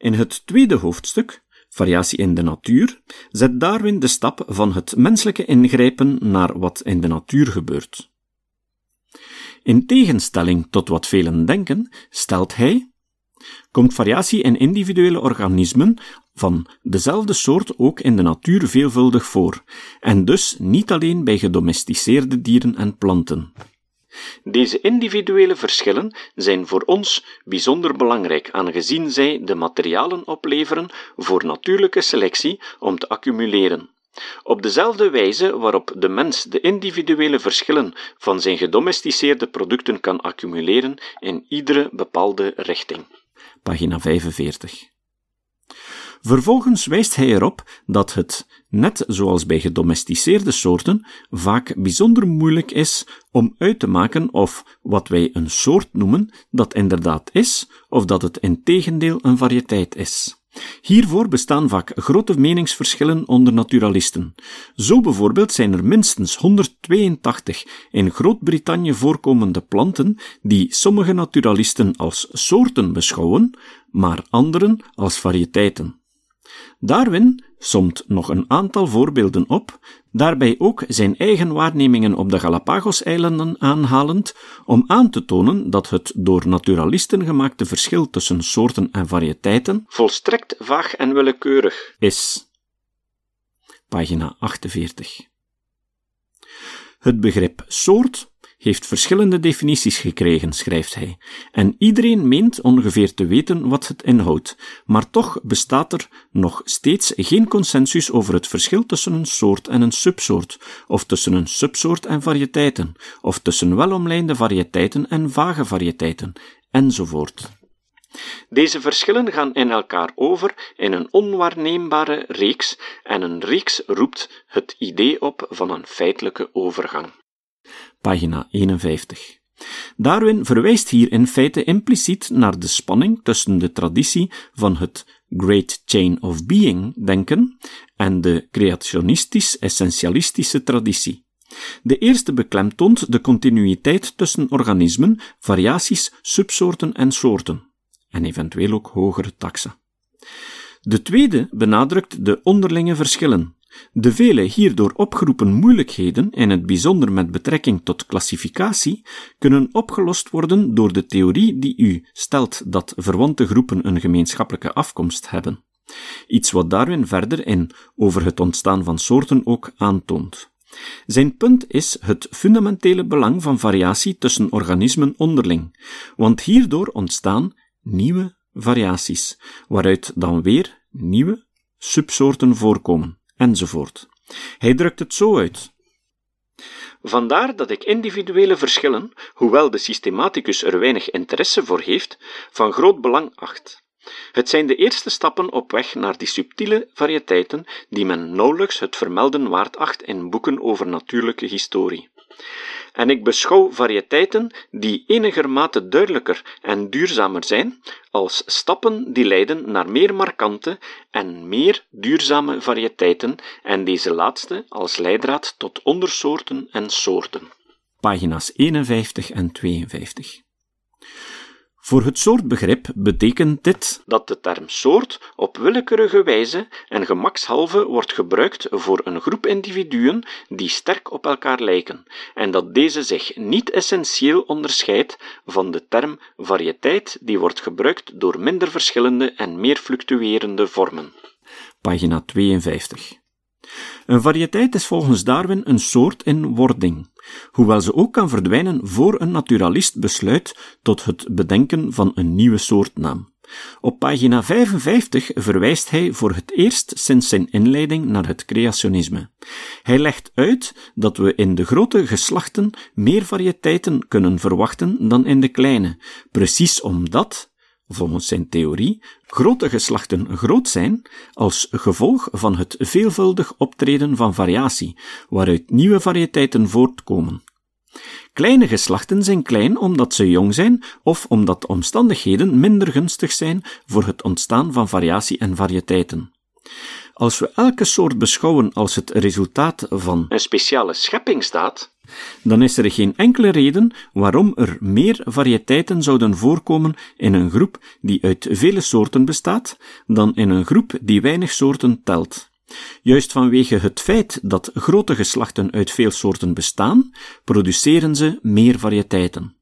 In het tweede hoofdstuk, Variatie in de natuur, zet Darwin de stap van het menselijke ingrijpen naar wat in de natuur gebeurt. In tegenstelling tot wat velen denken, stelt hij: komt variatie in individuele organismen van dezelfde soort ook in de natuur veelvuldig voor, en dus niet alleen bij gedomesticeerde dieren en planten. Deze individuele verschillen zijn voor ons bijzonder belangrijk, aangezien zij de materialen opleveren voor natuurlijke selectie om te accumuleren. Op dezelfde wijze waarop de mens de individuele verschillen van zijn gedomesticeerde producten kan accumuleren in iedere bepaalde richting. Pagina 45. Vervolgens wijst hij erop dat het, net zoals bij gedomesticeerde soorten, vaak bijzonder moeilijk is om uit te maken of wat wij een soort noemen dat inderdaad is, of dat het in tegendeel een variëteit is. Hiervoor bestaan vaak grote meningsverschillen onder naturalisten. Zo bijvoorbeeld zijn er minstens 182 in Groot-Brittannië voorkomende planten die sommige naturalisten als soorten beschouwen, maar anderen als variëteiten. Darwin somt nog een aantal voorbeelden op, daarbij ook zijn eigen waarnemingen op de Galapagoseilanden aanhalend, om aan te tonen dat het door naturalisten gemaakte verschil tussen soorten en variëteiten volstrekt vaag en willekeurig is. Pagina 48. Het begrip soort heeft verschillende definities gekregen, schrijft hij, en iedereen meent ongeveer te weten wat het inhoudt, maar toch bestaat er nog steeds geen consensus over het verschil tussen een soort en een subsoort, of tussen een subsoort en variëteiten, of tussen welomlijnde variëteiten en vage variëteiten, enzovoort. Deze verschillen gaan in elkaar over in een onwaarneembare reeks, en een reeks roept het idee op van een feitelijke overgang pagina 51. Darwin verwijst hier in feite impliciet naar de spanning tussen de traditie van het Great Chain of Being denken en de creationistisch-essentialistische traditie. De eerste beklemtoont de continuïteit tussen organismen, variaties, subsoorten en soorten, en eventueel ook hogere taxa. De tweede benadrukt de onderlinge verschillen, de vele hierdoor opgeroepen moeilijkheden, in het bijzonder met betrekking tot klassificatie, kunnen opgelost worden door de theorie die u stelt dat verwante groepen een gemeenschappelijke afkomst hebben. Iets wat Darwin verder in over het ontstaan van soorten ook aantoont. Zijn punt is het fundamentele belang van variatie tussen organismen onderling, want hierdoor ontstaan nieuwe variaties, waaruit dan weer nieuwe subsoorten voorkomen enzovoort. Hij drukt het zo uit. Vandaar dat ik individuele verschillen, hoewel de systematicus er weinig interesse voor heeft, van groot belang acht. Het zijn de eerste stappen op weg naar die subtiele variëteiten die men nauwelijks het vermelden waard acht in boeken over natuurlijke historie en ik beschouw variëteiten die enigermate duidelijker en duurzamer zijn, als stappen die leiden naar meer markante en meer duurzame variëteiten, en deze laatste als leidraad tot ondersoorten en soorten. Pagina's 51 en 52. Voor het soortbegrip betekent dit dat de term soort op willekeurige wijze en gemakshalve wordt gebruikt voor een groep individuen die sterk op elkaar lijken, en dat deze zich niet essentieel onderscheidt van de term variëteit die wordt gebruikt door minder verschillende en meer fluctuerende vormen. Pagina 52. Een variëteit is volgens Darwin een soort in wording, hoewel ze ook kan verdwijnen voor een naturalist besluit tot het bedenken van een nieuwe soortnaam. Op pagina 55 verwijst hij voor het eerst sinds zijn inleiding naar het creationisme. Hij legt uit dat we in de grote geslachten meer variëteiten kunnen verwachten dan in de kleine, precies omdat, volgens zijn theorie, grote geslachten groot zijn als gevolg van het veelvuldig optreden van variatie, waaruit nieuwe variëteiten voortkomen. Kleine geslachten zijn klein omdat ze jong zijn of omdat de omstandigheden minder gunstig zijn voor het ontstaan van variatie en variëteiten. Als we elke soort beschouwen als het resultaat van een speciale scheppingsdaad, dan is er geen enkele reden waarom er meer variëteiten zouden voorkomen in een groep die uit vele soorten bestaat, dan in een groep die weinig soorten telt. Juist vanwege het feit dat grote geslachten uit veel soorten bestaan, produceren ze meer variëteiten.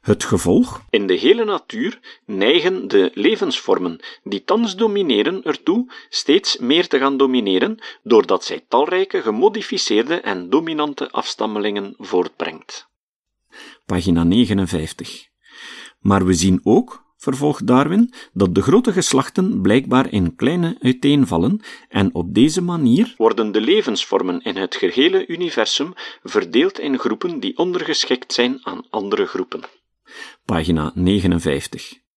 Het gevolg? In de hele natuur neigen de levensvormen die thans domineren ertoe steeds meer te gaan domineren, doordat zij talrijke gemodificeerde en dominante afstammelingen voortbrengt. Pagina 59. Maar we zien ook, vervolgt Darwin, dat de grote geslachten blijkbaar in kleine uiteenvallen, en op deze manier worden de levensvormen in het gehele universum verdeeld in groepen die ondergeschikt zijn aan andere groepen. Pagina 59.